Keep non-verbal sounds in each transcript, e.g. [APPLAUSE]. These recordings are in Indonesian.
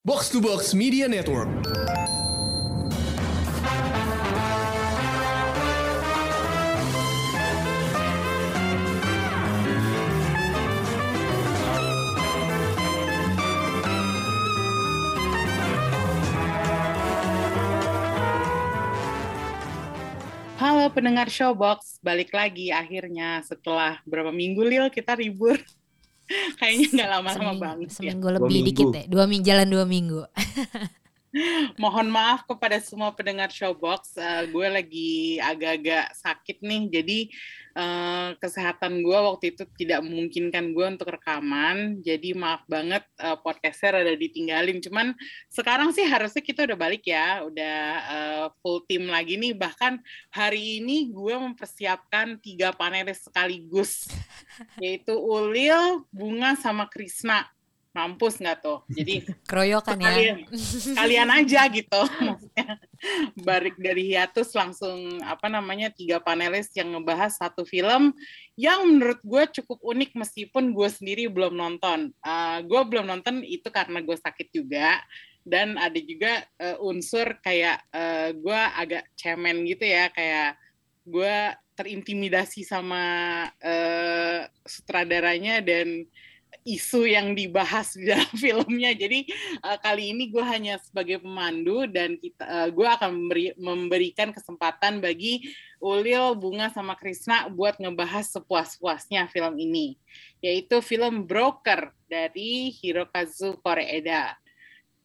Box to Box Media Network. Halo pendengar Showbox, balik lagi akhirnya setelah berapa minggu Lil kita libur. Kayaknya nggak lama-lama Seminggu, banget ya. seminggu Dua lebih dikit ya. Dua minggu jalan dua minggu. [LAUGHS] Mohon maaf kepada semua pendengar Showbox, eh, gue lagi agak-agak sakit nih, jadi eh, kesehatan gue waktu itu tidak memungkinkan gue untuk rekaman, jadi maaf banget eh, podcastnya rada ditinggalin. Cuman sekarang sih harusnya kita udah balik ya, udah eh, full tim lagi nih. Bahkan hari ini gue mempersiapkan tiga panelis sekaligus, yaitu Ulil, Bunga, sama Krisna. Mampus nggak tuh? Jadi Keroyokan ya. kalian aja gitu [LAUGHS] maksudnya balik dari hiatus langsung apa namanya tiga panelis yang ngebahas satu film yang menurut gue cukup unik meskipun gue sendiri belum nonton Uh, gue belum nonton itu karena gue sakit juga dan ada juga uh, unsur kayak uh, gue agak cemen gitu ya kayak gue terintimidasi sama uh, sutradaranya dan isu yang dibahas di dalam [LAUGHS] filmnya. Jadi uh, kali ini gue hanya sebagai pemandu dan kita uh, gue akan memberi- memberikan kesempatan bagi Ulil, Bunga sama Krisna buat ngebahas sepuas-puasnya film ini, yaitu film Broker dari Hirokazu Koreeda.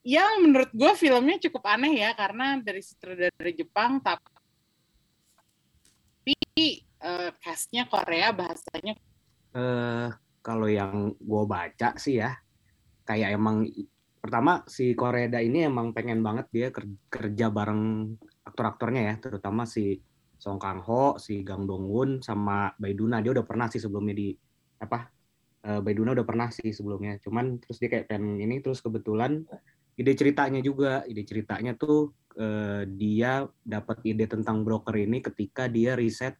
Yang menurut gue filmnya cukup aneh ya karena dari sutradara Jepang tapi uh, castnya Korea bahasanya eh kalau yang gue baca sih ya kayak emang pertama si Koreda ini emang pengen banget dia ker- kerja bareng aktor-aktornya ya terutama si Song Kang Ho, si Gang Dong Woon sama Baiduna dia udah pernah sih sebelumnya di apa eh, Baiduna udah pernah sih sebelumnya. Cuman terus dia kayak pengen ini terus kebetulan ide ceritanya juga. Ide ceritanya tuh eh, dia dapat ide tentang broker ini ketika dia riset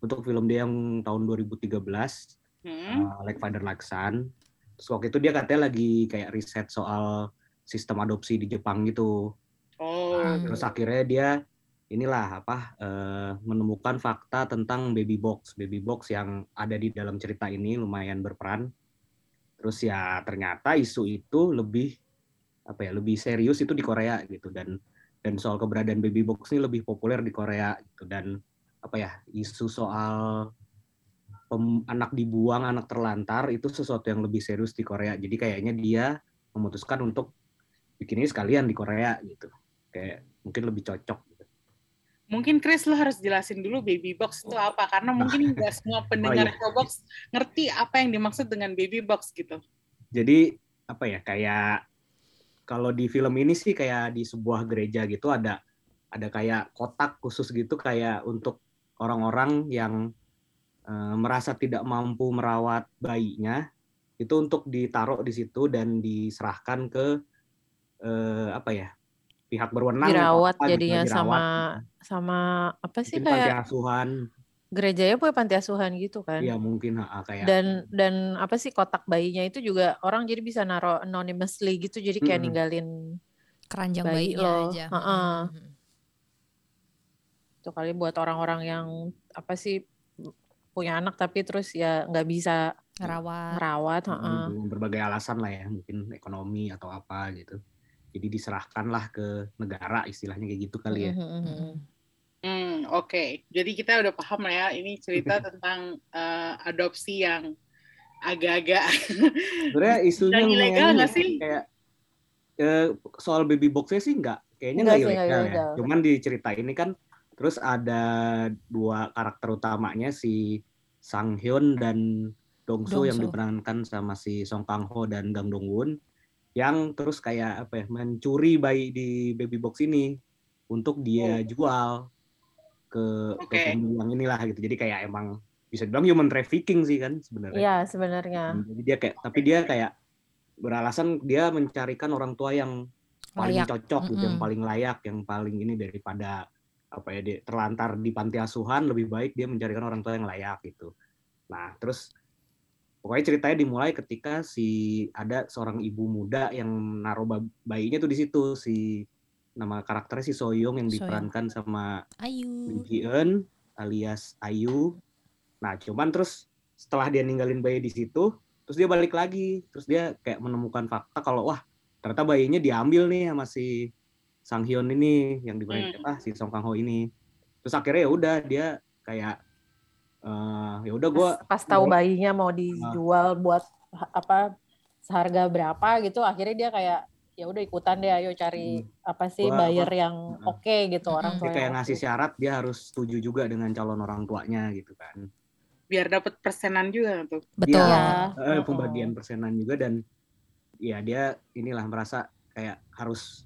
untuk film dia yang tahun 2013 hmm, uh, Like Father Like Son. Terus waktu itu dia katanya lagi kayak riset soal sistem adopsi di Jepang gitu. oh Nah, terus akhirnya dia inilah apa uh, menemukan fakta tentang baby box, baby box yang ada di dalam cerita ini lumayan berperan. Terus ya ternyata isu itu lebih apa ya lebih serius itu di Korea gitu dan dan soal keberadaan baby box ini lebih populer di Korea gitu dan apa ya isu soal pem- anak dibuang, anak terlantar itu sesuatu yang lebih serius di Korea. Jadi kayaknya dia memutuskan untuk bikin ini sekalian di Korea gitu. Kayak mungkin lebih cocok. Gitu. Mungkin Chris lo harus jelasin dulu baby box itu apa karena mungkin [LAUGHS] nggak semua pendengar iya. Showbox ngerti apa yang dimaksud dengan baby box gitu. Jadi apa ya kayak kalau di film ini sih kayak di sebuah gereja gitu ada ada kayak kotak khusus gitu kayak untuk orang-orang yang merasa tidak mampu merawat bayinya itu untuk ditaruh di situ dan diserahkan ke eh, apa ya pihak berwenang dirawat apa gitu, jadinya dirawat. sama sama apa sih mungkin panti kayak asuhan gerejanya punya panti asuhan gitu kan ya mungkin ha, kayak dan dan apa sih kotak bayinya itu juga orang jadi bisa naruh anonymously gitu jadi kayak Mm-mm. ninggalin Keranjang Bayi lo. aja. Heeh. Hmm. tuh kali buat orang-orang yang apa sih punya anak tapi terus ya nggak bisa Ngerawat. merawat heeh. dengan gitu, berbagai alasan lah ya mungkin ekonomi atau apa gitu jadi diserahkanlah ke negara istilahnya kayak gitu kali ya Mhm, mhm, mhm. Hmm, oke. Jadi kita udah paham lah ya ini cerita [LAUGHS] tentang eh, adopsi yang agak-agak sebenarnya [LAUGHS] isunya Dan ilegal nggak ini, sih? kayak eh, soal baby boxnya sih nggak kayaknya Nggak ilegal ya ilegal. cuman di cerita ini kan terus ada dua karakter utamanya si Sang Hyun dan Dong Soo yang diperankan sama si Song Kang Ho dan Gang Dong Woon yang terus kayak apa ya mencuri bayi di baby box ini untuk dia jual ke Oke. ke pembuang inilah gitu. Jadi kayak emang bisa dibilang human trafficking sih kan sebenarnya. Iya sebenarnya. Hmm, Jadi dia kayak tapi dia kayak beralasan dia mencarikan orang tua yang paling Layak. cocok gitu, yang paling layak, yang paling ini daripada apa ya dia terlantar di panti asuhan lebih baik dia mencarikan orang tua yang layak gitu. Nah, terus pokoknya ceritanya dimulai ketika si ada seorang ibu muda yang naruh ba- bayinya tuh di situ si nama karakternya si Soyong yang diperankan sama Ayu. Ji-eun alias Ayu. Nah, cuman terus setelah dia ninggalin bayi di situ, terus dia balik lagi, terus dia kayak menemukan fakta kalau wah ternyata bayinya diambil nih sama si Sang Hyun ini yang dimainin Hmm. apa si Song Kang Ho ini. Terus akhirnya ya udah dia kayak eh ya udah gue pas, pas tahu bayinya mau dijual buat ha- apa seharga berapa gitu akhirnya dia kayak ya udah ikutan deh ayo cari apa sih Gua buyer apa- yang Heeh. oke gitu orang Mm-mm. tua dia kayak yang ngasih syarat dia harus setuju juga dengan calon orang tuanya gitu kan. biar dapat persenan juga tuh. Betul. Iya. Eh, pembagian persenan juga dan ya dia inilah merasa kayak harus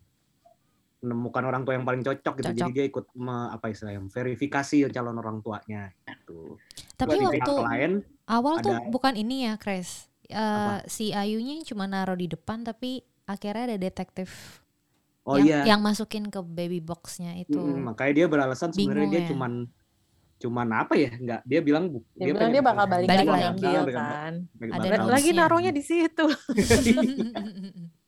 menemukan orang tua yang paling cocok gitu. Jadi Cocok. dia ikut me- apa istilahnya verifikasi calon orang tuanya gitu. Tapi Terus waktu lain awal tuh ada- bukan ini ya, Chris. Eh, Apa? si Ayunya cuma naruh di depan tapi akhirnya ada detektif oh yang, iya yang masukin ke baby boxnya itu. Mm, makanya dia beralasan sebenarnya dia ya. cuman cuman apa ya nggak dia bilang bu- dia, bilang dia bakal balik, Balik lagi kan Ada lagi. Naruhnya di situ [LAUGHS] [LAUGHS]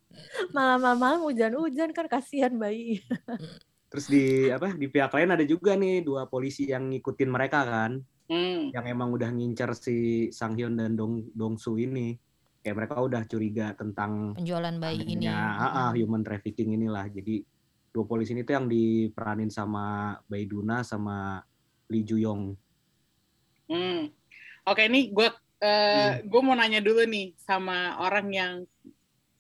malam-malam hujan-hujan kan kasihan bayi [LAUGHS] Terus di apa di pihak lain ada juga nih dua polisi yang ngikutin mereka kan, Hmm. yang emang udah ngincer si Sang Hyun dan Dong Dong Su ini. Kayak mereka udah curiga tentang Penjualan bayi ini. ah, ah, human trafficking inilah. Jadi dua polisi ini tuh yang diperanin sama Baiduna sama Lee Juyong. Hmm. Oke, ini gue gue mau nanya dulu nih sama orang yang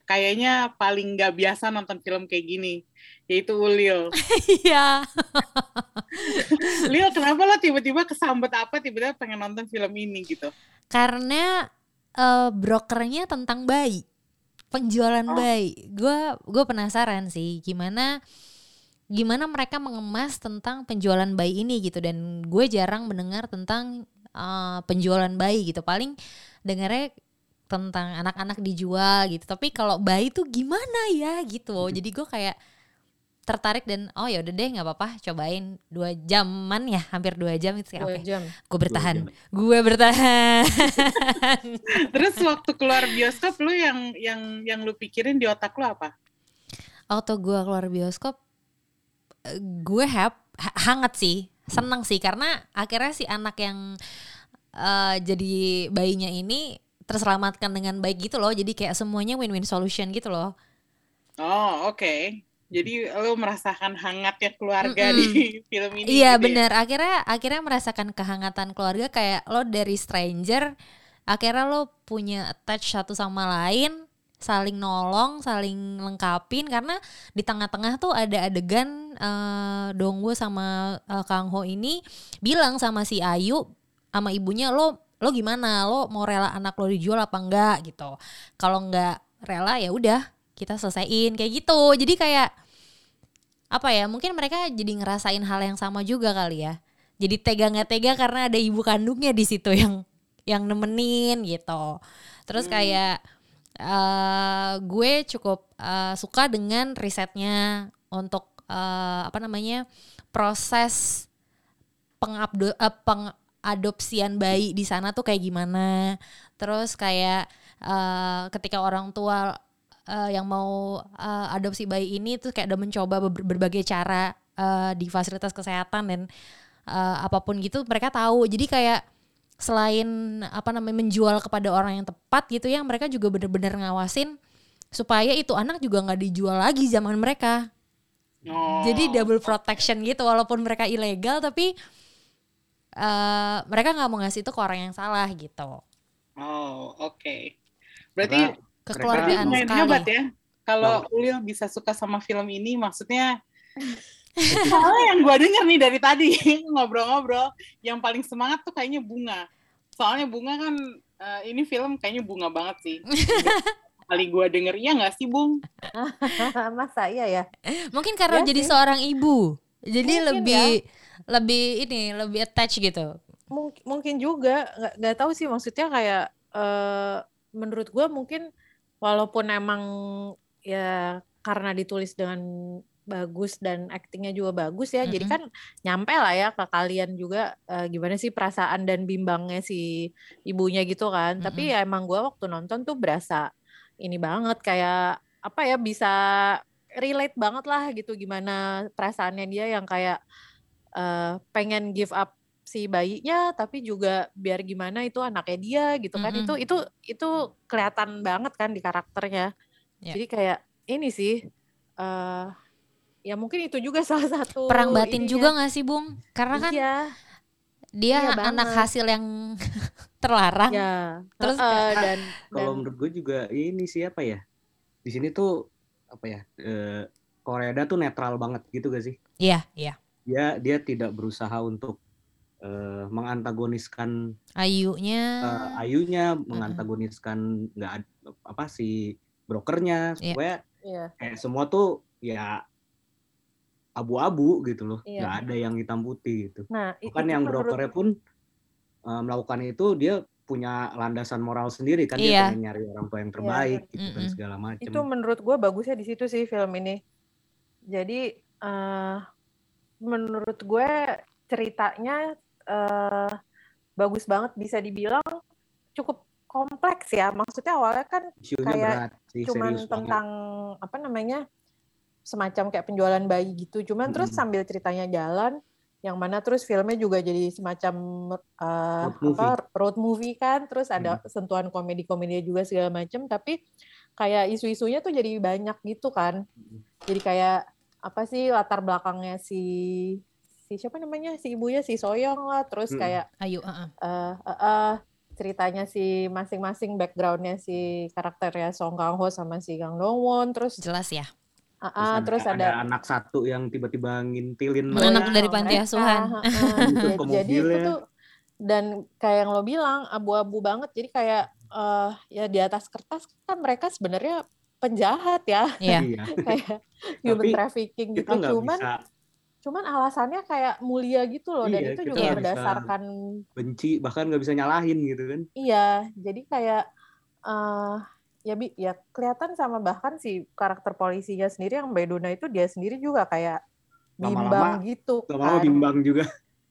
kayaknya paling nggak biasa nonton film kayak gini, yaitu Ulil. [LAUGHS] Iya. [LAUGHS] Lil, kenapa lo tiba-tiba kesambet apa tiba-tiba pengen nonton film ini gitu? Karena eh, brokernya tentang bayi. Penjualan Oh. bayi. Gue gue penasaran sih gimana gimana mereka mengemas tentang penjualan bayi ini gitu dan gue jarang mendengar tentang eh, penjualan bayi gitu. Paling dengarnya tentang anak-anak dijual gitu. Tapi kalau bayi tuh gimana ya gitu. Jadi gue kayak tertarik dan oh ya udah deh nggak apa-apa cobain dua jaman ya hampir dua jam itu sih dua oke. gue bertahan. Gue bertahan. [LAUGHS] Terus waktu keluar bioskop lu yang yang yang lu pikirin di otak lu apa? waktu gue keluar bioskop gue hap ha- hangat sih seneng sih. Karena akhirnya si anak yang eh, jadi bayinya ini terselamatkan dengan baik gitu loh jadi kayak semuanya win-win solution gitu loh Oh, oke. Jadi lu merasakan hangatnya keluarga Mm-mm. di [LAUGHS] film ini. iya gitu ya? bener akhirnya akhirnya merasakan kehangatan keluarga kayak lo dari stranger akhirnya lo punya attach satu sama lain saling nolong saling lengkapin karena di tengah-tengah tuh ada adegan eh, Dongwo sama eh, Kang Ho ini bilang sama si Ayu sama ibunya lo lo gimana? Lo mau rela anak lo dijual apa enggak gitu. Kalau enggak rela ya udah kita selesaiin kayak gitu. Jadi kayak apa ya mungkin mereka jadi ngerasain hal yang sama juga kali ya. Jadi tega nggak tega karena ada ibu kandungnya di situ yang yang nemenin gitu. Terus Hmm. kayak eh, gue cukup eh, suka dengan risetnya untuk eh, apa namanya proses pengabdo eh, pengadopsian bayi di sana tuh kayak gimana? Terus kayak eh, ketika orang tua eh, yang mau eh, adopsi bayi ini tuh kayak udah mencoba ber- berbagai cara eh, di fasilitas kesehatan dan eh, apa pun gitu mereka tahu. Jadi kayak selain apa namanya menjual kepada orang yang tepat gitu ya mereka juga bener-bener ngawasin supaya itu anak juga nggak dijual lagi zaman mereka. Oh, jadi double protection gitu walaupun mereka ilegal tapi eh, mereka nggak mau ngasih itu ke orang yang salah gitu Oh, oke. Berarti Karena berarti kekeluargaan sekali hebat ya. Kalau Ulil bisa suka sama film ini, maksudnya soalnya yang gue denger nih dari tadi [LAUGHS] ngobrol-ngobrol, yang paling semangat tuh kayaknya Bunga. Soalnya Bunga kan eh, ini film kayaknya Bunga banget sih. [LAUGHS] Kali gue denger, iya nggak sih Bung? [LAUGHS] masa iya ya mungkin karena Iya jadi sih. seorang ibu jadi Mungkin lebih lebih ini lebih attach gitu mungkin mungkin juga nggak nggak tahu sih maksudnya kayak eh menurut gue mungkin walaupun emang ya karena ditulis dengan bagus dan aktingnya juga bagus ya. Jadi Mm-mm. kan nyampe lah ya ke kalian juga eh, gimana sih perasaan dan bimbangnya si ibunya gitu kan. Tapi Mm-mm. ya emang gua waktu nonton tuh berasa ini banget kayak apa ya bisa relate banget lah gitu gimana perasaannya dia yang kayak eh, pengen give up si bayinya tapi juga biar gimana itu anaknya dia gitu kan. Mm-mm. Itu itu itu kelihatan banget kan di karakternya. Ya. Jadi kayak ini sih eh ya mungkin itu juga [LAUGHS] salah satu Perang batin ininya. juga gak sih Bung? Karena kan Iya, dia iya anak banget. hasil yang [LAUGHS] terlarang. ya. Terus Heeh, kayak- dan Kalau dan menurut gue juga ini siapa ya? Di sini tuh apa ya? Eh, Koreda tuh netral banget gitu gak sih? Iya, iya. Dia dia tidak berusaha untuk eh, mengantagoniskan Ayunya. eh, Ayunya, mengantagoniskan nggak apa si brokernya, Iya. supaya iya, kayak semua tuh ya abu-abu gitu loh, Iya. nggak ada yang hitam putih gitu. nah itu yang menurut brokernya pun eh, melakukan itu dia punya landasan moral sendiri kan Iya. dia pengen nyari orang tua yang terbaik gitu dan Mm-mm. segala macam. itu menurut gue bagusnya di situ sih film ini. Jadi eh menurut gue ceritanya eh bagus banget bisa dibilang cukup kompleks ya. Maksudnya awalnya kan Isunya kayak berat sih, cuman serius banget. tentang apa namanya semacam kayak penjualan bayi gitu. Cuman terus Mm-mm. sambil ceritanya jalan, yang mana terus filmnya juga jadi semacam eh, Road movie. apa road movie kan. Terus ada sentuhan komedi-komedi juga segala macam. Tapi kayak isu-isunya tuh jadi banyak gitu kan. Jadi kayak apa sih latar belakangnya si si siapa namanya si ibunya si Soyong lah. Terus Mm-mm. kayak Ayu, heeh. eh eh, eh, ceritanya si masing-masing backgroundnya si karakternya Song Kang Ho sama si Kang Dong Won terus jelas ya. ah, Terus, ada, terus ada, anak satu yang tiba-tiba ngintilin Anak dari panti asuhan. Ya, [LAUGHS] ke jadi itu tuh dan kayak yang lo bilang abu-abu banget jadi kayak eh ya di atas kertas kan mereka sebenarnya penjahat ya Iya. [LAUGHS] Iya. kayak human Tapi trafficking gitu cuman bisa cuman alasannya kayak mulia gitu loh dan Iya, itu kita juga berdasarkan benci bahkan nggak bisa nyalahin gitu kan. Iya, jadi kayak eh ya bi ya kelihatan sama bahkan si karakter polisinya sendiri yang Beduna itu dia sendiri juga kayak Lama-lama- bimbang gitu Lama-lama kan. bimbang juga.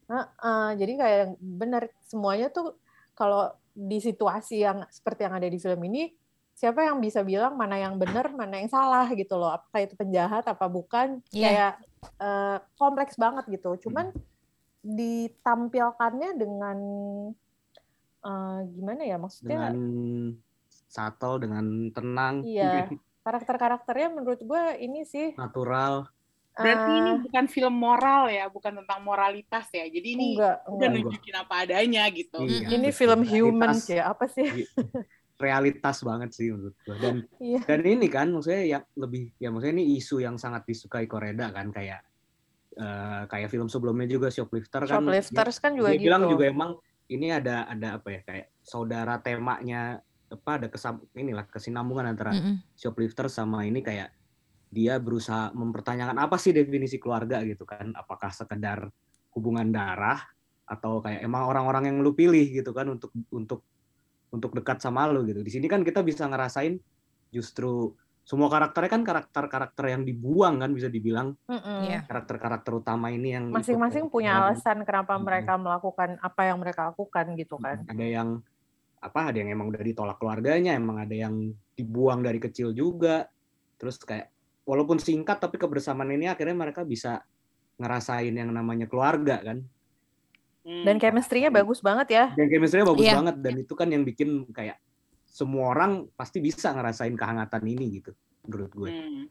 Heeh, jadi kayak benar semuanya tuh kalau di situasi yang seperti yang ada di film ini siapa yang bisa bilang mana yang benar mana yang salah gitu loh apakah itu penjahat apa bukan Iya. kayak eh, kompleks banget gitu cuman ditampilkannya dengan eh, gimana ya maksudnya dengan subtle dengan tenang Iya. [LAUGHS] karakter-karakternya menurut gue ini sih natural Berarti ini eh, bukan film moral ya, bukan tentang moralitas ya. Jadi ini enggak udah enggak nunjukin apa adanya gitu. Iya, ini betul. film human ya apa sih [LAUGHS] realitas banget sih menurut gua. Dan iya. dan ini kan maksudnya yang lebih ya maksudnya ini isu yang sangat disukai Koreda kan kayak eh, kayak film sebelumnya juga shoplifter kan. Shoplifters kan juga dia gitu. bilang juga emang ini ada ada apa ya kayak saudara temanya apa ada kesam inilah kesinambungan antara Mm-mm. shoplifter sama ini kayak dia berusaha mempertanyakan apa sih definisi keluarga gitu kan. Apakah sekedar hubungan darah atau kayak emang orang-orang yang lu pilih gitu kan untuk untuk untuk dekat sama lu gitu. Di sini kan kita bisa ngerasain justru semua karakternya kan karakter-karakter yang dibuang kan bisa dibilang. Iya. karakter-karakter utama ini yang masing-masing punya alasan kenapa Mm-mm. mereka melakukan apa yang mereka lakukan gitu kan. Ada yang apa ada yang emang udah ditolak keluarganya emang ada yang dibuang dari kecil juga. Terus kayak walaupun singkat tapi kebersamaan ini akhirnya mereka bisa ngerasain yang namanya keluarga kan Hmm. dan chemistry-nya bagus banget ya dan chemistry-nya bagus Iya. banget dan itu kan yang bikin kayak semua orang pasti bisa ngerasain kehangatan ini gitu menurut gue Hmm.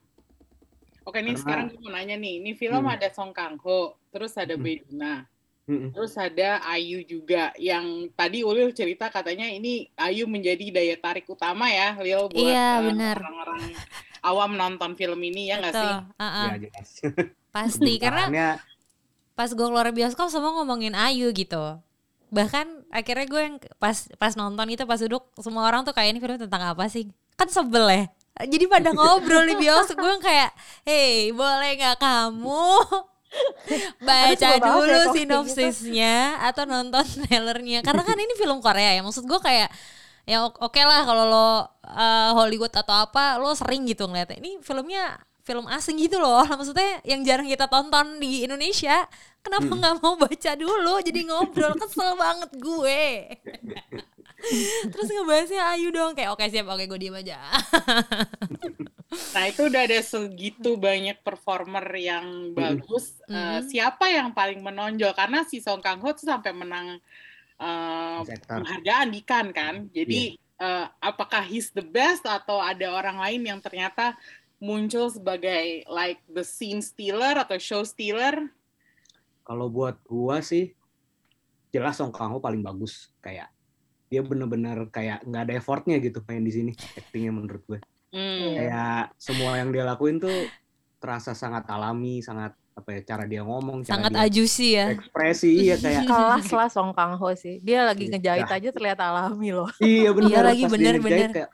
Oke, nih Karena- sekarang gue mau nanya nih. Ini film Hmm. ada Song Kang Ho, terus ada Hmm. Beduna, Mm-mm. terus ada Ayu juga. Yang tadi Ulil cerita katanya ini Ayu menjadi daya tarik utama ya, Lil buat Iya, eh, orang-orang awam nonton film ini ya nggak sih? Betul. Uh-uh. ya jelas [LAUGHS] Pasti karena pas gue keluar bioskop semua ngomongin Ayu gitu. Bahkan akhirnya gue yang pas pas nonton itu pas duduk semua orang tuh kayak ini film tentang apa sih? Kan sebel ya. Jadi pada [LAUGHS] ngobrol di bioskop gue yang kayak, "Hey, boleh nggak kamu [LAUGHS] baca ya dulu kalau kayak sinopsisnya atau nonton [LAUGHS] trailernya?" Karena kan ini film Korea ya. Maksud gue kayak ya oke lah kalau lo uh, Hollywood atau apa lo sering gitu ngeliatnya. Ini filmnya film asing gitu loh. [LAUGHS] Maksudnya yang jarang kita tonton di Indonesia. Kenapa Hmm. nggak mau baca dulu jadi ngobrol kesel banget gue. Terus ngebahasnya Ayu dong kayak oke siap oke gue diem aja. [LAUGHS] Nah itu udah ada segitu banyak performer yang bagus. Eh, Mhm. siapa yang paling menonjol? Karena si Song Kang Ho tuh sampai menang eh, Actor. penghargaan di Cannes kan. Jadi eh, apakah he's the best atau ada orang lain yang ternyata muncul sebagai like the scene stealer atau show stealer? Kalau buat gua sih jelas Song Kang Ho paling bagus kayak dia bener-bener kayak nggak ada effortnya gitu main di sini actingnya menurut gue Hmm. kayak semua yang dia lakuin tuh terasa sangat alami sangat apa ya cara dia ngomong cara Sangat dia ajusi ya. ekspresi iya kayak [LAUGHS] Kelas lah Song Kang Ho sih. Dia lagi Iya. ngejahit aja terlihat alami loh. iya bener Iya lagi, bener, bener. kayak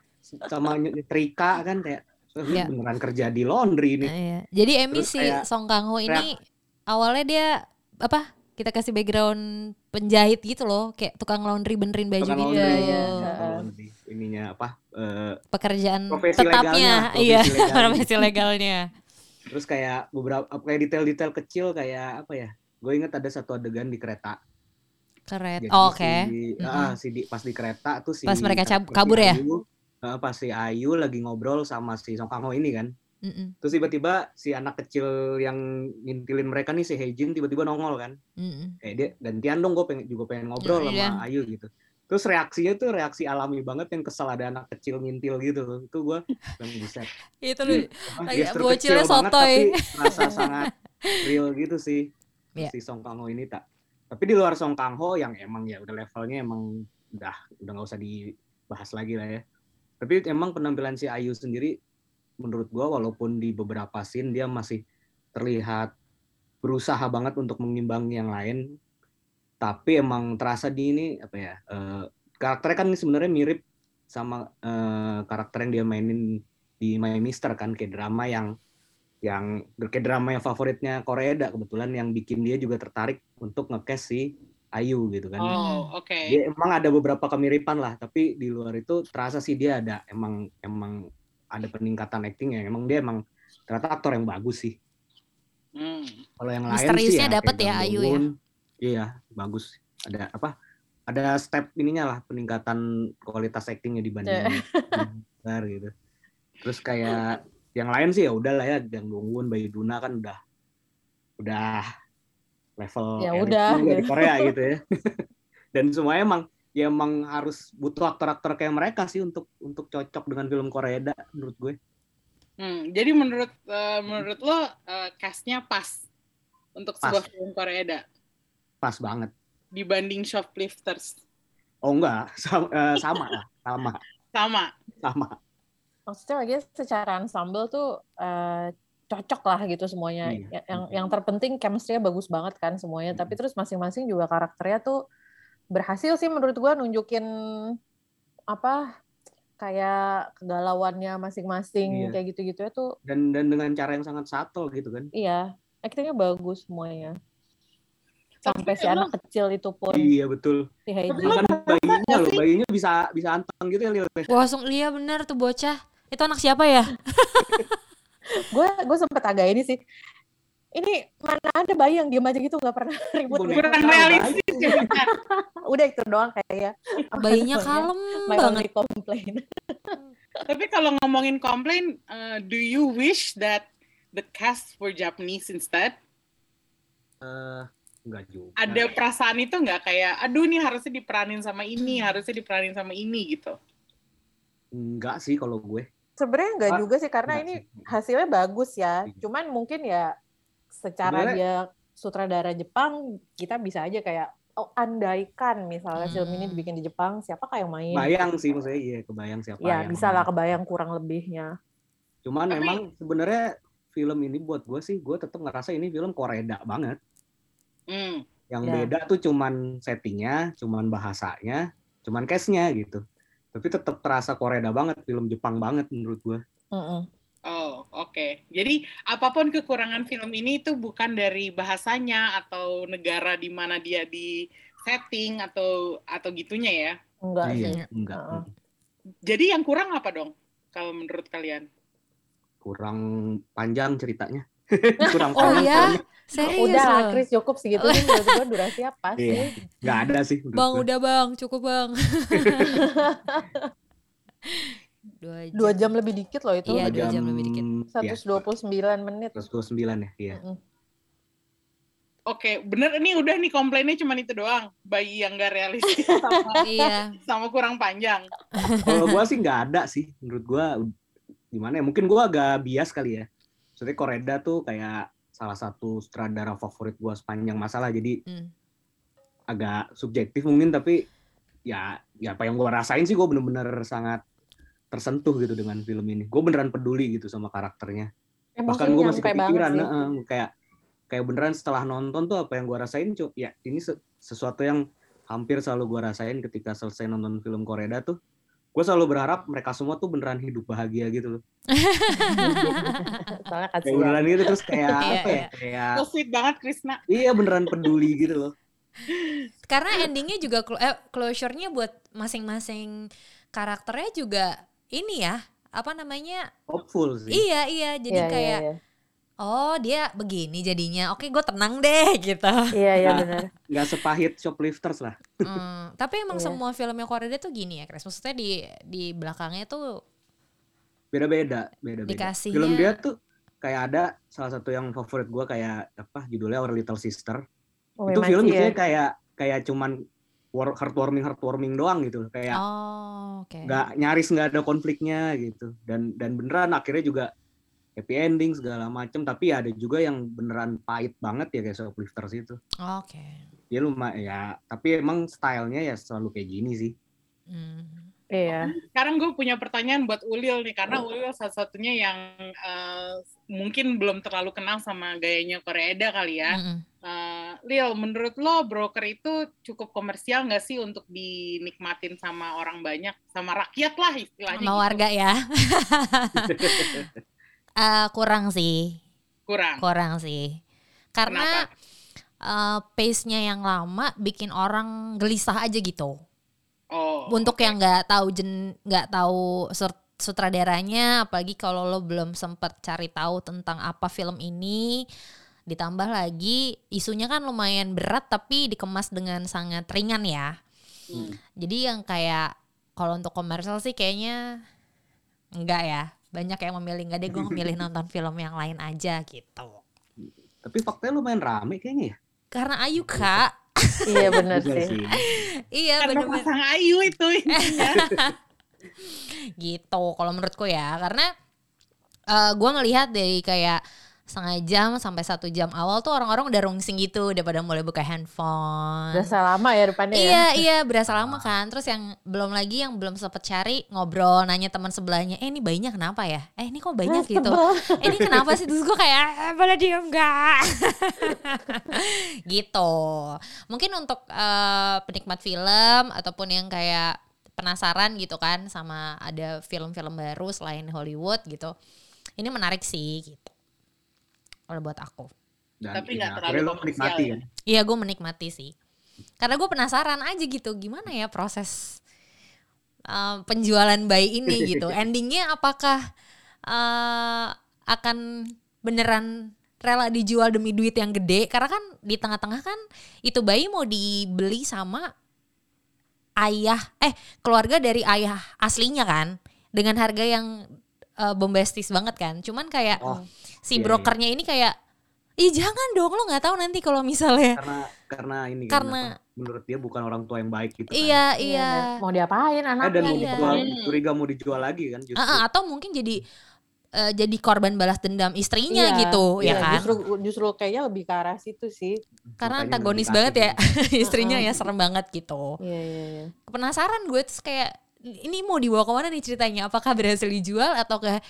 sama nyetrika kan kayak "Eh, Iya. [LAUGHS] beneran kerja di laundry ini Nah, iya. Jadi Emmy Terus si kayak Song Kang Ho ini awalnya dia apa? Kita kasih background penjahit gitu loh, kayak tukang laundry benerin baju Tukang gitu. laundry, iya. tukang laundry. ininya apa eh, Pekerjaan Profesi tetapnya, legalnya, iya, profesi [LAUGHS] legalnya. profesi legalnya. terus kayak beberapa kayak detail-detail kecil kayak apa ya gue inget ada satu adegan di kereta Keren. Jadi Oh, Oke. si, Mm-mm. ah, si di, pas di kereta tuh si Pas mereka kabur ya? Ayu, eh, pas si Ayu lagi ngobrol sama si Song Kang Ho ini kan. Mm-mm, terus tiba-tiba si anak kecil yang ngintilin mereka nih si Heijin tiba-tiba nongol kan. Mm-mm. kayak dia gantian dong gue pengen juga pengen ngobrol Iya. sama Ayu gitu. Terus reaksinya tuh reaksi alami banget yang kesel ada anak kecil ngintil gitu. Itu gue yang bisa Itu lu Lagi bocilnya kecil banget sotoy. tapi rasa sangat [LAUGHS] real gitu sih. Iya. si Song Kang Ho ini tak tapi di luar Song Kang Ho yang emang ya udah levelnya emang udah udah nggak usah dibahas lagi lah ya tapi emang penampilan si Ayu sendiri menurut gua walaupun di beberapa scene dia masih terlihat berusaha banget untuk mengimbangi yang lain tapi emang terasa di ini apa ya eh, karakternya kan sebenarnya mirip sama eh, karakter yang dia mainin di My Mister kan kayak drama yang yang kayak drama yang favoritnya Korea kebetulan yang bikin dia juga tertarik untuk ngecast si Ayu gitu kan. Oh, oke. Dia emang ada beberapa kemiripan lah, tapi di luar itu terasa sih dia ada emang emang ada peningkatan actingnya. Emang dia emang ternyata aktor yang bagus sih. Hmm. Kalau yang lain sih Misteriusnya ya, dapet kayak ya, Ayu ya? Iya, bagus. Ada apa? Ada step ininya lah peningkatan kualitas actingnya dibanding [LAUGHS] Benar gitu. Terus kayak yang lain sih ya udahlah ya, Gang Dongwon, Bayu Duna kan udah udah level Ya udah, di gitu. Korea [LAUGHS] gitu ya. Dan semuanya emang ya emang harus butuh aktor-aktor kayak mereka sih untuk untuk cocok dengan film Korea menurut gue. Hmm, jadi menurut eh, menurut lo eh, cast-nya pas untuk Pas. sebuah film Korea Pas banget. dibanding Shoplifters Oh enggak, sama, eh, sama lah, sama, [LAUGHS] sama. sama. Maksudnya lagi secara ensemble tuh eh, cocok lah gitu semuanya. Iya. Ya- Yang yang terpenting chemistry-nya bagus banget kan semuanya. Tapi terus masing-masing juga karakternya tuh berhasil sih menurut gua nunjukin apa kayak kegalauannya masing-masing Iya. kayak gitu-gitu ya tuh Dan dan dengan cara yang sangat subtle gitu kan. iya aktingnya bagus semuanya. Sampai si anak kecil itu pun Iya betul. si Heiji. Bahkan bayinya loh, bayinya bisa bisa anteng gitu ya. Wah, langsung Lia bener tuh bocah. Itu anak siapa ya? [LAUGHS] gue gue sempet agak ini sih ini mana ada bayi yang diem aja gitu nggak pernah [LAUGHS] ribut Kurang realistis ya. [LAUGHS] Udah itu doang kayaknya Bayinya kalem my banget. only complaint [LAUGHS] Tapi kalau ngomongin komplain, eh, do you wish that the cast were Japanese instead? Eh, enggak juga. Ada perasaan itu nggak kayak, aduh nih harusnya diperanin sama ini, harusnya diperanin sama ini gitu. Enggak sih kalau gue. Sebenarnya nggak Ah, juga sih karena Enggak ini sih. hasilnya bagus ya Iya. cuman mungkin ya secara Sebenarnya- dia sutradara Jepang kita bisa aja kayak oh andaikan misalnya film ini Hmm. dibikin di Jepang siapakah yang main Bayang sih maksudnya iya kebayang siapa ya yang bisa lah kebayang kurang lebihnya Cuman Tapi- memang sebenarnya film ini buat gue sih gue tetap ngerasa ini film Korea banget. Hmm. Yang Ya. beda tuh cuman settingnya, cuman bahasanya, cuman case-nya gitu. Tapi tetap terasa Korea banget, film Jepang banget menurut gue. Mm-mm. Oh, oke. Jadi apa pun kekurangan film ini itu bukan dari bahasanya atau negara di mana dia di setting atau atau gitunya ya. enggak sih Iya, enggak. Jadi yang kurang apa dong kalau menurut kalian? kurang panjang ceritanya. [LAUGHS] kurang Oh panjang ya? filmnya. Serius Udah lah. Chris cukup segitu sih menurut gue durasinya pas [LAUGHS] Iya. sih. Nggak ada sih. Bang, gue. udah bang, cukup bang. [LAUGHS] Dua jam. Dua jam lebih dikit loh itu. Iya, dua jam lebih dikit. Iya, 129 menit. 129 ya, iya. Mm-mm. Oke, bener ini udah nih komplainnya cuma itu doang. Bayi yang gak realistis [LAUGHS] sama, Iya. sama kurang panjang. Kalau gua sih nggak ada sih. Menurut gua gimana ya? Mungkin gua agak bias kali ya. Maksudnya Koreda tuh kayak salah satu sutradara favorit gua sepanjang masalah. Jadi Hmm. agak subjektif mungkin tapi ya ya apa yang gua rasain sih gua bener-bener sangat tersentuh gitu dengan film ini. Gue beneran peduli gitu sama karakternya. Bahkan Emosinya gue masih kepikiran, kayak kayak beneran setelah nonton tuh apa yang gua rasain cu ya ini se- sesuatu yang hampir selalu gua rasain ketika selesai nonton film Koreda tuh gue selalu berharap mereka semua tuh beneran hidup bahagia gitu loh [LAUGHS] Soalnya kayak kasihan. beneran gitu terus kayak Iya, apa ya iya. kayak So sweet banget Krisna. iya beneran peduli gitu loh Karena endingnya juga eh, closure-nya buat masing-masing karakternya juga ini ya, apa namanya? hopeful sih Iya, iya. Jadi Iya, iya, kayak iya. Oh, dia begini jadinya. Oke, gue tenang deh [LAUGHS] gitu. Iya, iya benar. [LAUGHS] nggak sepahit shoplifters lah Hmm, tapi emang Iya. semua filmnya Korea tuh gini ya, Chris. Maksudnya di di belakangnya tuh beda-beda beda-beda Dikasihnya- film dia tuh kayak ada salah satu yang favorit gua kayak apa judulnya Our Little Sister Oh, itu film sih ya. biasanya kayak kayak cuman war- heartwarming heartwarming doang gitu kayak oh, oke. nggak nyaris nggak ada konfliknya gitu dan dan beneran akhirnya juga happy ending segala macem tapi ada juga yang beneran pahit banget ya kayak shoplifters itu Oke. ya lumayan ya tapi emang stylenya ya selalu kayak gini sih Hmm. Iya. Sekarang gue punya pertanyaan buat Ulil nih, karena Ulil salah satunya yang eh, mungkin belum terlalu kenal sama gayanya Koreeda kali ya. Mm-mm. Eh, Lil, menurut lo broker itu cukup komersial nggak sih untuk dinikmatin sama orang banyak, sama rakyat lah istilahnya? Sama gitu? warga ya. [LAUGHS] [LAUGHS] Eh, kurang sih, Kurang. kurang sih. Karena Kenapa? eh, pace-nya yang lama bikin orang gelisah aja gitu. Oh, Untuk oke. yang nggak tahu jen nggak tahu sur- sutradaranya, apalagi kalau lo belum sempet cari tahu tentang apa film ini, ditambah lagi isunya kan lumayan berat tapi dikemas dengan sangat ringan ya. Hmm. Jadi yang kayak kalau untuk komersial sih kayaknya enggak ya. Banyak yang memilih enggak deh gue memilih [LAUGHS] nonton film yang lain aja gitu. tapi faktanya lumayan rame kayaknya ya Karena Ayu kak, Iya benar sih. iya Karena bener-bener pasang Ayu itu [LAUGHS] gitu. Kalau menurutku ya, karena eh gue ngelihat dari kayak setengah jam sampai satu jam awal tuh orang-orang udah rungsing gitu, udah pada mulai buka handphone. Berasa lama ya depannya ya. Iya iya berasa lama kan. Terus yang belum lagi yang belum sempet cari ngobrol nanya teman sebelahnya, eh ini bayinya kenapa ya? Eh ini kok banyak gitu. Eh, ini kenapa sih? Terus gue kayak eh, pada diem gak? [LAUGHS] gitu. Mungkin untuk eh, penikmat film ataupun yang kayak penasaran gitu kan sama ada film-film baru selain Hollywood gitu. Ini menarik sih gitu. Kalau buat aku. dan Tapi ya, nggak terlalu lo menikmati ya. kan Iya gue menikmati sih. Karena gue penasaran aja gitu gimana ya proses uh, penjualan bayi ini [LAUGHS] gitu. Endingnya apakah uh, akan beneran rela dijual demi duit yang gede? Karena kan di tengah-tengah kan itu bayi mau dibeli sama ayah eh keluarga dari ayah aslinya kan dengan harga yang uh, bombastis banget kan. Cuman kayak oh si iya, iya. brokernya ini kayak Ih jangan dong lo nggak tahu nanti kalau misalnya karena karena ini kan, Karena- apa, menurut dia bukan orang tua yang baik gitu kan. Iya iya. Mau diapain Eh, dan anaknya? mau Iya. dijual curiga mau dijual lagi kan justru Ah, ah, atau mungkin jadi eh, jadi korban balas dendam istrinya Iya, gitu iya, ya kan? Justru justru kayaknya lebih ke arah situ sih. Karena Makanya antagonis banget ya [LAUGHS] istrinya ya serem banget gitu. Iya iya iya. Penasaran gue terus kayak ini mau dibawa ke mana nih ceritanya? Apakah berhasil dijual ataukah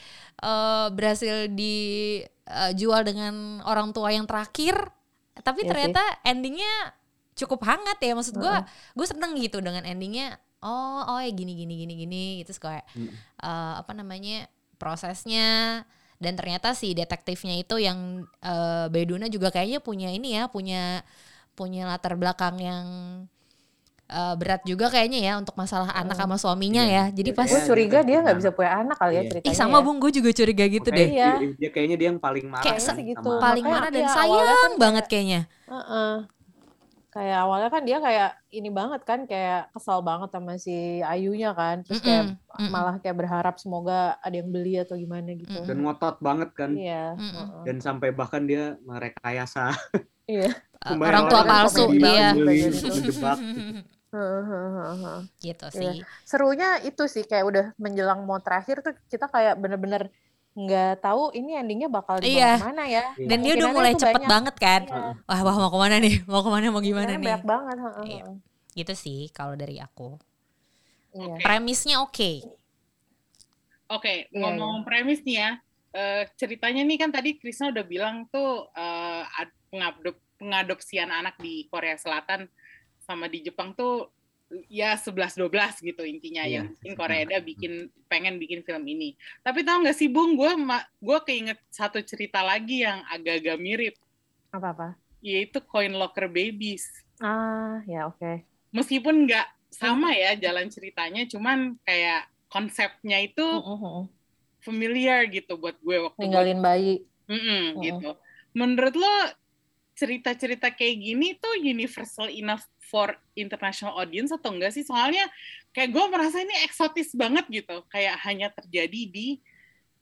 eh, berhasil dijual dengan orang tua yang terakhir? Tapi sih. ternyata endingnya cukup hangat ya maksud gue. Heeh. Gue seneng gitu dengan endingnya. Oh oh ya gini gini gini gini terus kayak Mm. eh, apa namanya prosesnya dan ternyata si detektifnya itu yang eh, Beduna juga kayaknya punya ini ya punya punya latar belakang yang eh, berat juga kayaknya ya untuk masalah anak Hmm. sama suaminya Iya. ya. Jadi pas gue Iya, curiga dia nggak bisa punya anak kali ya Iya. ceritanya ih sama ya. Bung gue juga curiga gitu Makanya deh. Iya. dia, dia kayaknya dia yang paling marah Kayak kan sih gitu. sama- Paling Makanya marah dan iya, awalnya sayang kan banget kayaknya. Heeh. Kayak awalnya kan dia kayak ini banget kan kayak kesal banget sama si Ayunya kan. Terus kayak Mm-mm, mm-mm. malah kayak berharap semoga ada yang beli atau gimana gitu. Dan ngotot banget kan Iya. Mm-mm. heeh. dan sampai bahkan dia merekayasa Iya. Orang tua palsu iya. [LAUGHS] gitu Iya. sih. Serunya itu sih kayak udah menjelang mau terakhir tuh kita kayak bener-bener nggak tahu ini endingnya bakal dibawa Iya. ke mana ya. Dan dia udah mulai cepet banyak. banget kan. Iya. Wah, wah mau ke mana nih? Mau ke mana? Mau gimana nih? Banyak banget. heeh, Iya. Gitu sih kalau dari aku. Iya. Oke. Premisnya oke. Oke, Iya, ngomong premis nih ya. eh, ceritanya nih kan tadi Krisna udah bilang tuh eh, ad- pengadop- pengadopsian anak di Korea Selatan sama di Jepang tuh ya 11-12 gitu intinya Iya, yang bikin Korea bikin pengen bikin film ini. Tapi tahu nggak sih Bung, gue gue keinget satu cerita lagi yang agak-agak mirip, Apa-apa? yaitu Coin Locker Babies. Ah, ya oke. Meskipun nggak sama ya jalan ceritanya, cuman kayak konsepnya itu Heeh, heeh. familiar gitu buat gue waktu gue Ninggalin bayi. Mm-mm, Mm. gitu. Menurut lo cerita-cerita kayak gini tuh universal enough for international audience atau enggak sih? Soalnya kayak gue merasa ini eksotis banget gitu, kayak hanya terjadi di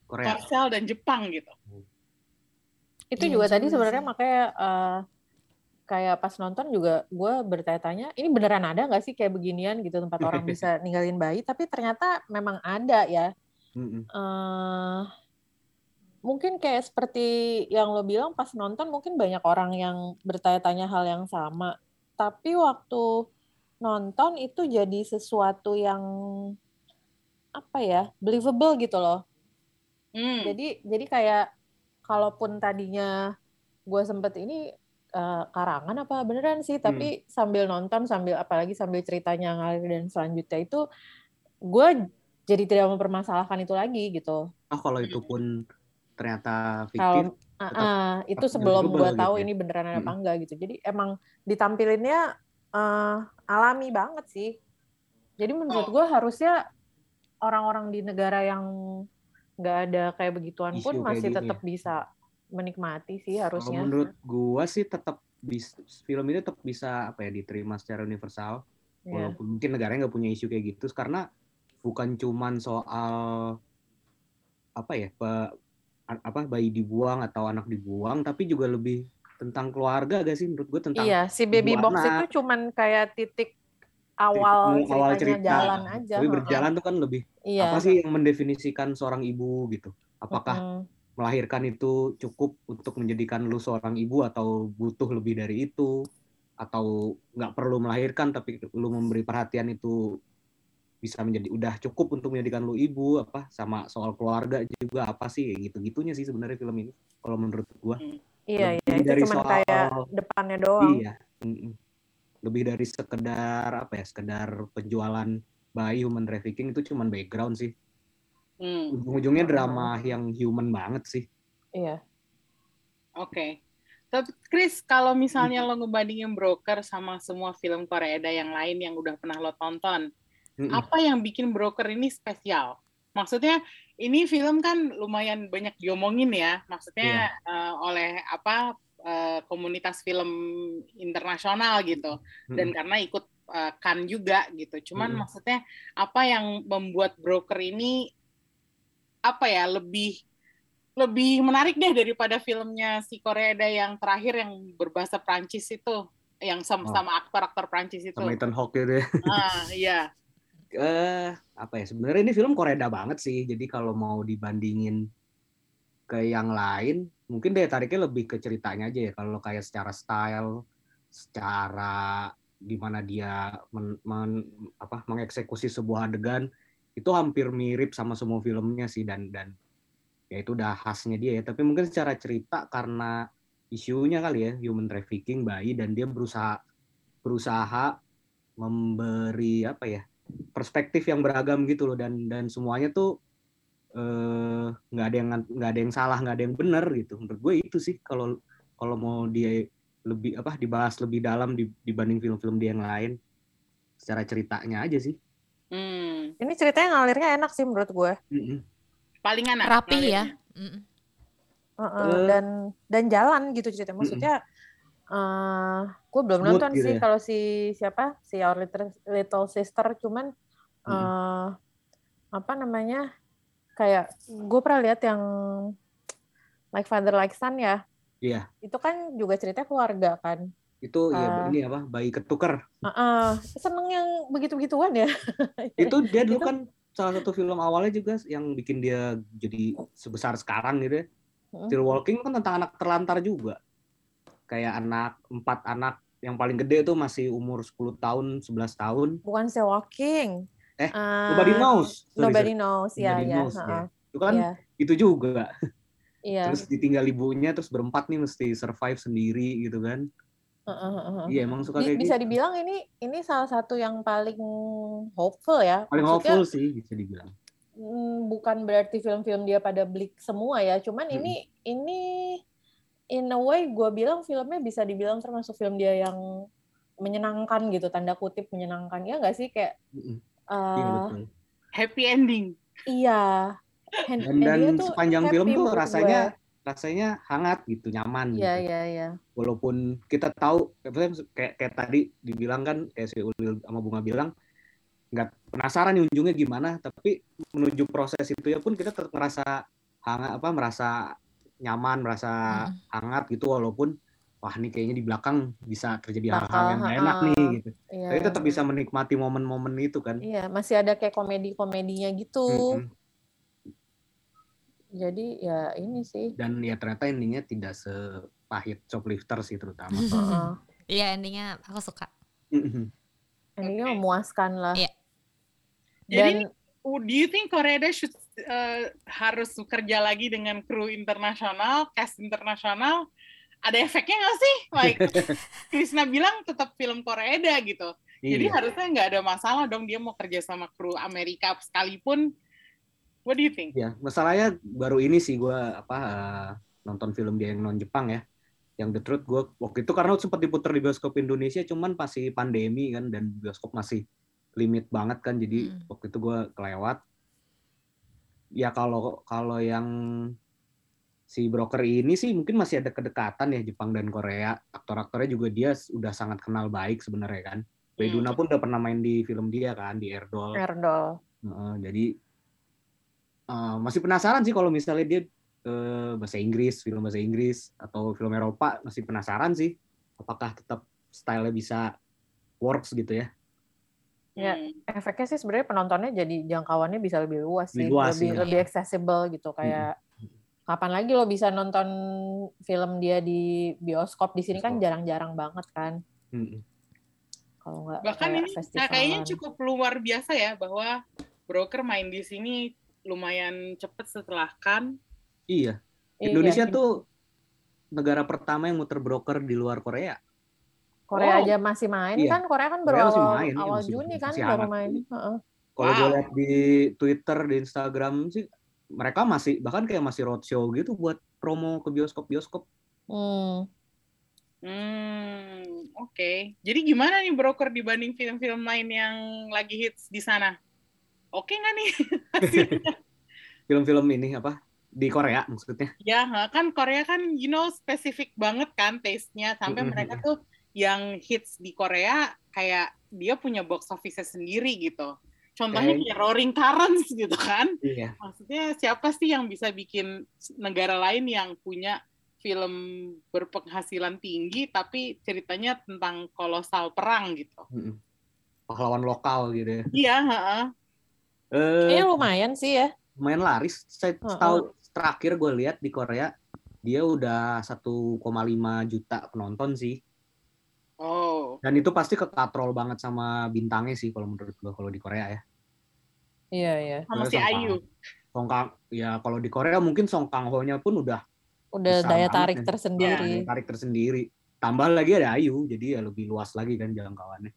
Korea Korsel dan Jepang gitu. Itu Iya juga tadi sebenarnya makanya eh, kayak pas nonton juga gue bertanya-tanya, ini beneran ada nggak sih kayak beginian gitu tempat orang [LAUGHS] bisa ninggalin bayi? Tapi ternyata memang ada ya. Eh mungkin kayak seperti yang lo bilang pas nonton mungkin banyak orang yang bertanya-tanya hal yang sama. Tapi waktu nonton itu jadi sesuatu yang apa ya believable gitu loh. Hmm. Jadi jadi kayak kalaupun tadinya gue sempet ini eh, karangan apa beneran sih, tapi sambil nonton sambil apalagi sambil ceritanya ngalir dan selanjutnya itu gue jadi tidak mempermasalahkan itu lagi gitu. oh kalau itu pun ternyata fiktif Kalau ah, ah, itu sebelum gue gitu tahu ya. ini beneran ada apa Mm. enggak gitu. Jadi emang ditampilinnya eh, alami banget sih. Jadi menurut gue harusnya orang-orang di negara yang nggak ada kayak begituan Isu pun masih tetap ya. bisa menikmati sih Kalau harusnya. menurut gua sih tetap bis, film ini tetap bisa apa ya diterima secara universal Iya. walaupun mungkin negaranya nggak punya isu kayak gitu karena bukan cuman soal apa ya pe- apa bayi dibuang atau anak dibuang tapi juga lebih tentang keluarga gak sih menurut gue tentang Iya, si baby box anak. itu cuman kayak titik awal titik awal cerita. jalan aja. tapi berjalan tuh kan lebih Iya. apa sih yang mendefinisikan seorang ibu gitu apakah Mm-mm. melahirkan itu cukup untuk menjadikan lu seorang ibu atau butuh lebih dari itu atau nggak perlu melahirkan tapi lu memberi perhatian itu bisa menjadi udah cukup untuk menjadikan lu ibu apa sama soal keluarga juga apa sih kayak gitu gitunya sih sebenarnya film ini kalau menurut gua. Iya, iya, lebih itu dari cuman soal- kayak depannya doang. iya lebih dari sekedar apa ya sekedar penjualan bayi human trafficking itu cuman background sih. Hmm, ujung-ujungnya drama yang human banget sih. Iya. Oke. Tapi Chris, kalau misalnya lo ngebandingin Broker sama semua film Korea yang lain yang udah pernah lo tonton, Mm-mm. apa yang bikin Broker ini spesial? Maksudnya ini film kan lumayan banyak diomongin ya, maksudnya eh, oleh apa eh, komunitas film internasional gitu, dan Mm-mm. karena ikut eh, Cannes juga gitu. Cuman Mm-mm. maksudnya apa yang membuat Broker ini apa ya lebih lebih menarik deh daripada filmnya si Korea yang terakhir yang berbahasa Prancis itu, yang sama-sama aktor-aktor Prancis itu. Oh. sama Ethan Hawke ya Ah, iya. Eh apa ya sebenarnya ini film Koreda banget sih. Jadi kalau mau dibandingin ke yang lain mungkin daya tariknya lebih ke ceritanya aja ya. Kalau kayak secara style secara gimana dia men, men- apa mengeksekusi sebuah adegan itu hampir mirip sama semua filmnya sih. Dan dan ya itu udah khasnya dia ya. Tapi mungkin secara cerita karena isunya kali ya human trafficking bayi dan dia berusaha berusaha memberi apa ya perspektif yang beragam gitu loh dan dan semuanya tuh eh, nggak ada yang nggak ada yang salah nggak ada yang benar gitu menurut gue itu sih kalau kalau mau dia lebih apa dibahas lebih dalam di- dibanding film-film dia yang lain secara ceritanya aja sih. Hmm. Ini ceritanya ngalirnya enak sih menurut gue. Mm-mm. Paling enak. Rapi ya. ngalirnya. Mm. Heeh, Eh. dan dan jalan gitu ceritanya. Maksudnya eh gue belum Smooth nonton gitu sih ya. kalau si siapa si Our Little, Little Sister cuman eh Mm-mm. apa namanya kayak gue pernah lihat yang Like Father Like Son ya. Iya. Itu kan juga cerita keluarga kan. Itu ya Ah. ini apa? Bayi ketuker. Heeh, seneng yang begitu-begituan ya. [LAUGHS] Itu dia dulu Itu- kan salah satu film awalnya juga yang bikin dia jadi sebesar sekarang gitu ya. Mm. Still Walking kan tentang anak terlantar juga. Kayak anak empat anak yang paling gede tuh masih umur 10 tahun, 11 tahun. Bukan Still Walking. Eh, Eh, Nobody knows. Sorry, Nobody sorry. knows, ya knows, ya. heeh, Itu kan Iya, itu juga. iya. Terus ditinggal ibunya terus berempat nih mesti survive sendiri gitu kan. Heeh, heeh, heeh. Iya emang suka Bi- kayak bisa gitu. dibilang ini ini salah satu yang paling hopeful ya. Paling Maksudnya, hopeful sih bisa dibilang. mm, bukan berarti film-film dia pada bleak semua ya. Cuman Mm-mm. ini ini in a way gue bilang filmnya bisa dibilang termasuk film dia yang menyenangkan gitu tanda kutip menyenangkan ya nggak sih kayak betul. Happy ending. iya Hand- Dan, dan tuh sepanjang happy film tuh rasanya rasanya hangat gitu, nyaman. gue. Iya gitu. iya iya. Walaupun kita tahu kayak kayak tadi dibilang kan kayak si Ulil sama Bunga bilang nggak penasaran nih ujungnya gimana, tapi menuju proses itu ya pun kita tetap merasa hangat apa merasa nyaman, merasa Mm. hangat gitu walaupun wah ini kayaknya di belakang bisa terjadi hal-hal yang nggak enak nih gitu. Iya, Tapi tetap bisa menikmati momen-momen itu kan. Iya, masih ada kayak komedi-komedinya gitu. Mm-mm. Jadi ya ini sih. Dan ya ternyata endingnya tidak sepahit shoplifter sih terutama. Heeh. [LAUGHS] Iya endingnya aku suka. Endingnya Oke. memuaskan lah. Iya. Jadi Dan Oh, do you think Korea should uh, harus bekerja lagi dengan kru internasional, cast internasional? Ada efeknya nggak sih? Like [LAUGHS] Krisna bilang tetap film Korea gitu. Jadi Iya. harusnya nggak ada masalah dong dia mau kerja sama kru Amerika sekalipun. What do you think? Ya, masalahnya baru ini sih gue apa eh, nonton film dia yang non Jepang ya, yang The Truth gue waktu itu karena sempat diputar di bioskop Indonesia, cuman masih pandemi kan dan bioskop masih limit banget kan, jadi Hmm. waktu itu gue kelewat. Ya kalau kalau yang si broker ini sih mungkin masih ada kedekatan ya Jepang dan Korea. Aktor-aktornya juga dia udah sangat kenal baik sebenarnya kan. Beduna pun udah pernah main di film dia kan di Erdol. Erdol. Heeh, jadi eh, masih penasaran sih kalau misalnya dia eh, bahasa Inggris, film bahasa Inggris atau film Eropa masih penasaran sih apakah tetap stylenya bisa works gitu ya. Ya, Hmm. efeknya sih sebenarnya penontonnya jadi jangkauannya bisa lebih luas sih, Lebih luas, lebih iya. lebih accessible gitu kayak kapan lagi lo bisa nonton film dia di bioskop di sini kan jarang-jarang banget kan Mm-mm. kalau nggak Bahkan kayak ini nah, festivalan. kayaknya cukup luar biasa ya bahwa broker main di sini lumayan cepet setelah kan. Iya, Iya, Indonesia iya. tuh negara pertama yang muter broker di luar Korea. Korea Wow. aja masih main Iya. kan Korea kan baru Korea masih awal, main, iya, awal masih- Juni kan masih baru main Heeh. Kalau gue Wow. lihat di Twitter, di Instagram sih mereka masih bahkan kayak masih roadshow gitu buat promo ke bioskop-bioskop. Hmm. Hmm, oke. Jadi gimana nih broker dibanding film-film lain yang lagi hits di sana? Oke nggak nih? [LAUGHS] hasilnya? [LAUGHS] Film-film ini apa di Korea maksudnya. ya, kan Korea kan you know spesifik banget kan taste-nya sampai mereka tuh yang hits di Korea kayak dia punya box office sendiri gitu. Contohnya Kayak- Roaring Currents gitu kan. Iya. Maksudnya siapa sih yang bisa bikin negara lain yang punya film berpenghasilan tinggi tapi ceritanya tentang kolosal perang gitu. Pahlawan lokal gitu ya. Iya, ha-ha. Eh, Kayaknya lumayan sih ya. lumayan laris. Saya Heeh. tahu terakhir gue lihat di Korea dia udah 1,5 juta penonton sih. Dan itu pasti kekatrol banget sama bintangnya sih kalau menurut gue kalau di Korea ya. Iya iya. Sama si Ayu. Song Kang ya kalau di Korea mungkin Song Kang Ho-nya pun udah Udah daya banget tarik ya. tersendiri. daya tarik tersendiri. Tambah lagi ada Ayu, jadi ya lebih luas lagi kan jangkauannya.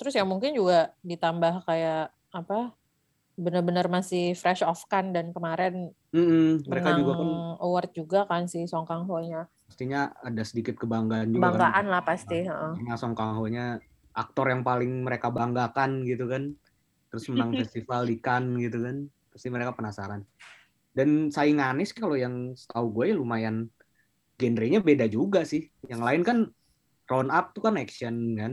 Terus ya mungkin juga ditambah kayak apa? Benar-benar masih fresh off kan dan kemarin Mm-mm, mereka menang juga kan award juga kan si Song Kang Ho-nya. Pastinya ada sedikit kebanggaan juga Kebanggaan kan. lah pasti, heeh. Karena Song Kang Ho-nya aktor yang paling mereka banggakan gitu kan. Terus menang [LAUGHS] festival di Cannes gitu kan. Pasti mereka penasaran. Dan saingannya sih kalau yang setahu gue lumayan genrenya beda juga sih. Yang lain kan Round Up tuh kan action kan.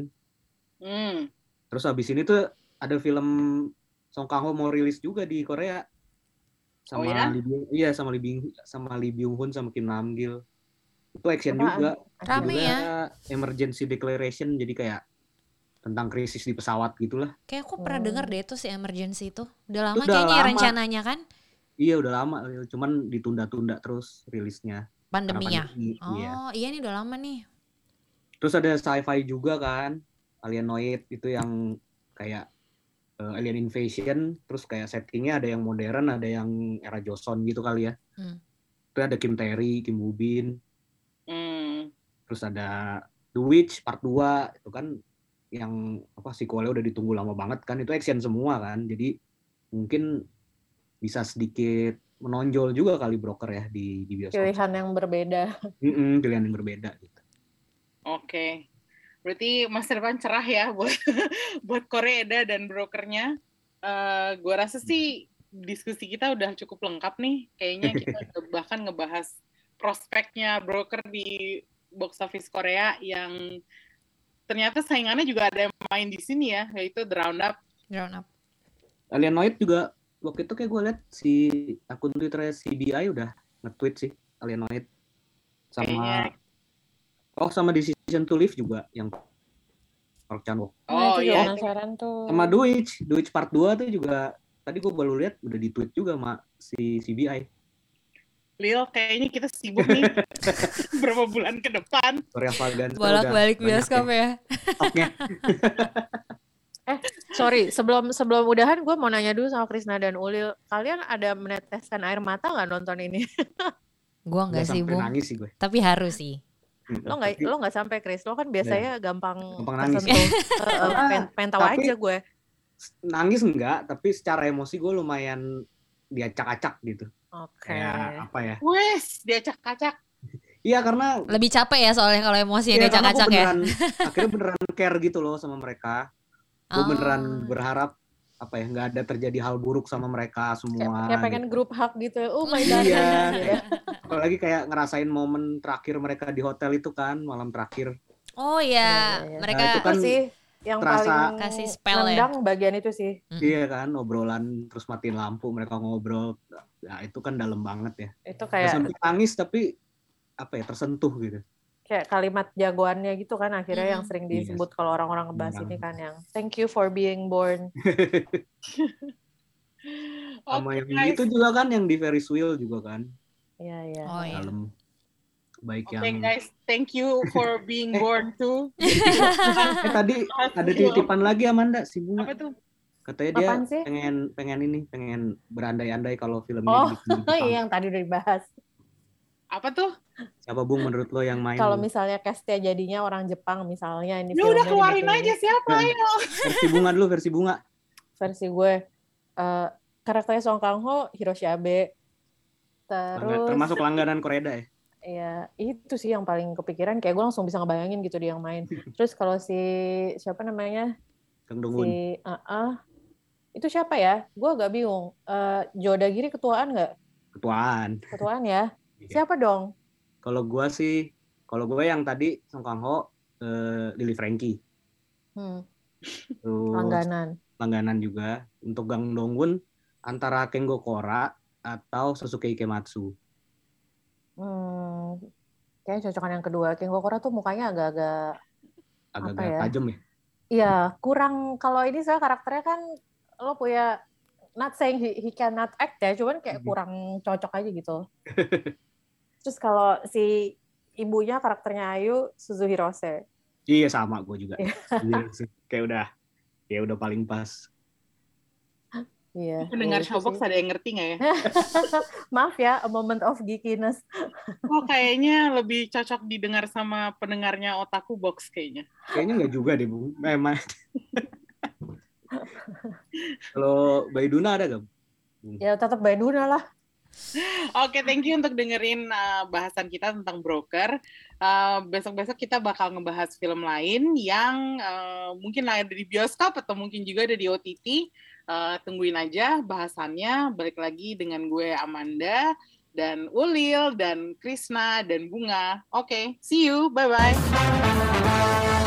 Hmm. Terus habis ini tuh ada film Song Kang Ho mau rilis juga di Korea. Sama Oh ya? Lee Byung, iya sama Lee Byung sama Lee Byung Hun sama Kim Nam Gil. Itu action Apaan? juga. Rame juga ya. Emergency Declaration jadi kayak tentang krisis di pesawat gitulah. Kayak aku pernah Oh. denger deh itu si emergency itu. Udah lama Udah kayaknya lama. rencananya kan Iya udah lama, cuman ditunda-tunda terus rilisnya. Pandeminya. pandemi, Oh iya. iya nih udah lama nih. Terus ada sci-fi juga kan, Alienoid itu yang kayak eh, alien invasion, terus kayak settingnya ada yang modern, ada yang era Joseon gitu kali ya. Hmm. Itu ada Kim Terry, Kim Woo Bin, Hmm. Terus ada The Witch Part 2 itu kan yang apa sequelnya udah ditunggu lama banget kan itu action semua kan. Jadi mungkin bisa sedikit menonjol juga kali broker ya di di bioskop. Pilihan yang berbeda. Mm-mm, pilihan yang berbeda gitu. Oke. Berarti masa depan cerah ya buat [LAUGHS] buat Koreeda dan brokernya. Eh gua rasa sih diskusi kita udah cukup lengkap nih. Kayaknya kita [LAUGHS] bahkan ngebahas prospeknya broker di box office Korea yang ternyata saingannya juga ada yang main di sini ya, yaitu The Roundup. Ground up. Alienoid juga waktu itu kayak gue liat si akun Twitter CBI udah nge-tweet sih Alienoid sama Kayaknya- oh sama Decision to Live juga yang Park Chan Wook Nah, Oh juga iya, penasaran tuh. sama Deutsch Deutsch Part 2 tuh juga tadi gue baru lihat udah di tweet juga sama si CBI Lil, kayaknya kita sibuk nih [LAUGHS] berapa bulan ke depan. Bolak-balik bioskop ya. stoknya. [LAUGHS] Sorry, sebelum sebelum udahan gue mau nanya dulu sama Krisna dan Ulil. Kalian ada meneteskan air mata nggak nonton ini? [LAUGHS] Gua enggak Nggak sih, Bu. nangis sih gue Tapi harus sih. Lo nggak lo nggak sampai Kris. Lo kan biasanya gampang, Gampang nangis. Eh, eh, pengen, pengen tahu Tapi- aja gue. nangis enggak tapi secara emosi gue lumayan diacak-acak gitu Oke. kayak apa ya Wes, diacak-acak. iya karena Lebih capek ya soalnya kalau emosi Iya, ada karena gue acak-acak ya. beneran [LAUGHS] akhirnya beneran care gitu loh sama mereka gue Oh. beneran berharap apa ya nggak ada terjadi hal buruk sama mereka Kayak, semua kayak pengen gitu. grup hug gitu. Oh my god. Iya. Gitu. [LAUGHS] apalagi kayak ngerasain momen terakhir mereka di hotel itu kan malam terakhir Oh Iya, ya, mereka Nah, Itu kan sih yang terasa- paling Kasih spell ya. nendang bagian itu sih. Mm-mm. iya kan obrolan terus matiin lampu mereka ngobrol ya itu kan dalam banget ya Itu kayak sampai nangis tapi apa ya tersentuh gitu kayak kalimat jagoannya gitu kan akhirnya yang Mm. sering Iya. disebut kalau orang-orang ngebahas ini kan yang thank you for being born. [LAUGHS] [LAUGHS] sama Oke, yang guys. itu juga kan yang di Ferris wheel juga kan Iya iya. Oh iya. dalam baik Oke yang guys, thank you for being born too. [LAUGHS] eh tadi [LAUGHS] ada titipan lagi Amanda si bunga Apa tuh? katanya dia Apaan sih? pengen pengen ini pengen berandai-andai kalau film ini Oh, [LAUGHS] iya yang tadi udah dibahas. Apa tuh? siapa bung menurut lo yang main Kalau misalnya castnya jadinya orang Jepang misalnya ini Ya udah filmnya keluarin aja siapa Nah. ayo. versi bunga dulu versi bunga versi gue eh karakternya Song Kang Ho Hiroshi Abe terus termasuk langganan Koreda ya ya itu sih yang paling kepikiran kayak gue langsung bisa ngebayangin gitu dia yang main. [LAUGHS] Terus kalau si siapa namanya? Kang Donggun si ah ah, itu siapa ya? Gue agak bingung. Eh Joda Giri ketuaan nggak? Ketuaan. Ketuaan ya? Iya. siapa dong? Kalau gua sih kalau gue yang tadi Song Kang Ho eh, Lily Frankie. Hmm, terus langganan. langganan juga. Untuk Gang Donggun antara Kengo Kora atau Sasuke Ikematsu hmm, kayaknya cocokan yang kedua King Kokora tuh mukanya agak-agak agak-agak ya? tajam ya Iya, kurang kalau ini saya karakternya kan lo punya not saying he, he cannot act ya, cuman kayak kurang cocok aja gitu. [LAUGHS] Terus kalau si ibunya karakternya Ayu Suzu Hirose. iya sama gue juga Iya. Kayak udah ya udah paling pas Iya. Pendengar iya Showbox ada yang ngerti nggak ya? [LAUGHS] Maaf ya, a moment of geekiness. [LAUGHS] Oh kayaknya lebih cocok didengar sama pendengarnya Otaku Box kayaknya. kayaknya nggak juga deh bung memang kalau Baiduna ada gak Ya tetap Baiduna lah. Oke, thank you untuk dengerin uh, bahasan kita tentang broker. Uh, besok-besok kita bakal ngebahas film lain yang uh, mungkin ada di bioskop atau mungkin juga ada di OTT. Uh, tungguin aja bahasannya. Balik lagi dengan gue Amanda dan Ulil dan Krisna dan Bunga. Oke, okay, see you. Bye bye.